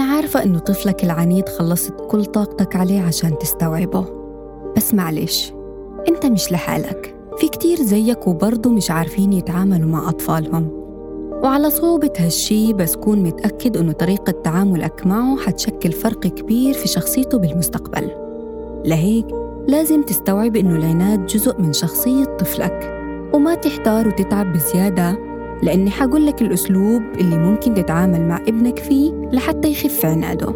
عارفة إنه طفلك العنيد خلصت كل طاقتك عليه عشان تستوعبه. بس معلش أنت مش لحالك. في كتير زيك وبرضه مش عارفين يتعاملوا مع أطفالهم. وعلى صعوبة هالشي بس كون متأكد إنه طريقة تعاملك معه حتشكل فرق كبير في شخصيته بالمستقبل. لهيك لازم تستوعب إنه العناد جزء من شخصية طفلك. وما تحتار وتتعب بزيادة لأني حقول لك الأسلوب اللي ممكن تتعامل مع ابنك فيه لحتى يخف عناده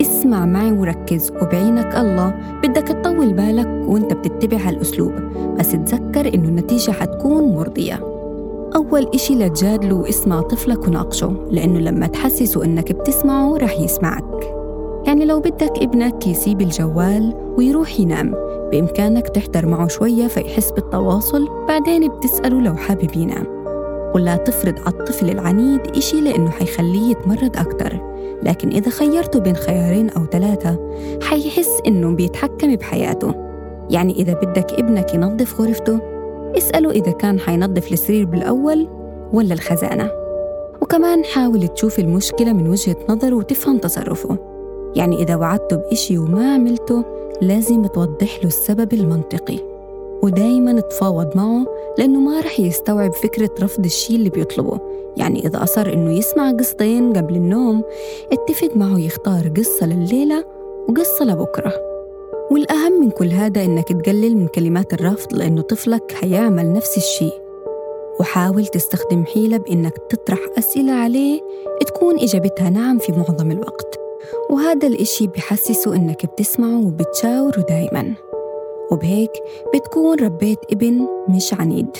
اسمع معي وركز وبعينك الله بدك تطول بالك وانت بتتبع هالأسلوب بس تذكر إنه النتيجة حتكون مرضية. أول إشي لا تجادله واسمع طفلك وناقشه لأنه لما تحسسه إنك بتسمعه رح يسمعك. يعني لو بدك ابنك يسيب الجوال ويروح ينام بإمكانك تحضر معه شوية فيحس بالتواصل بعدين بتسأله لو حابب ينام. ولا تفرض على الطفل العنيد إشي لأنه حيخليه يتمرد أكتر. لكن إذا خيرته بين خيارين أو ثلاثة حيحس إنه بيتحكم بحياته. يعني إذا بدك ابنك ينظف غرفته اسأله إذا كان حينظف السرير بالأول ولا الخزانة. وكمان حاول تشوف المشكلة من وجهة نظره وتفهم تصرفه. يعني إذا وعدته بإشي وما عملته لازم توضح له السبب المنطقي. ودايما تفاوض معه لأنه ما رح يستوعب فكرة رفض الشي اللي بيطلبه. يعني إذا أصر إنه يسمع قصتين قبل النوم اتفق معه يختار قصة لليلة وقصة لبكرة. والأهم من كل هذا إنك تقلل من كلمات الرفض لأنه طفلك حيعمل نفس الشيء وحاول تستخدم حيلة بإنك تطرح أسئلة عليه تكون إجابتها نعم في معظم الوقت. وهذا الإشي بحسسه إنك بتسمعه وبتشاوره دايماً. وبهيك بتكون ربيت ابن مش عنيد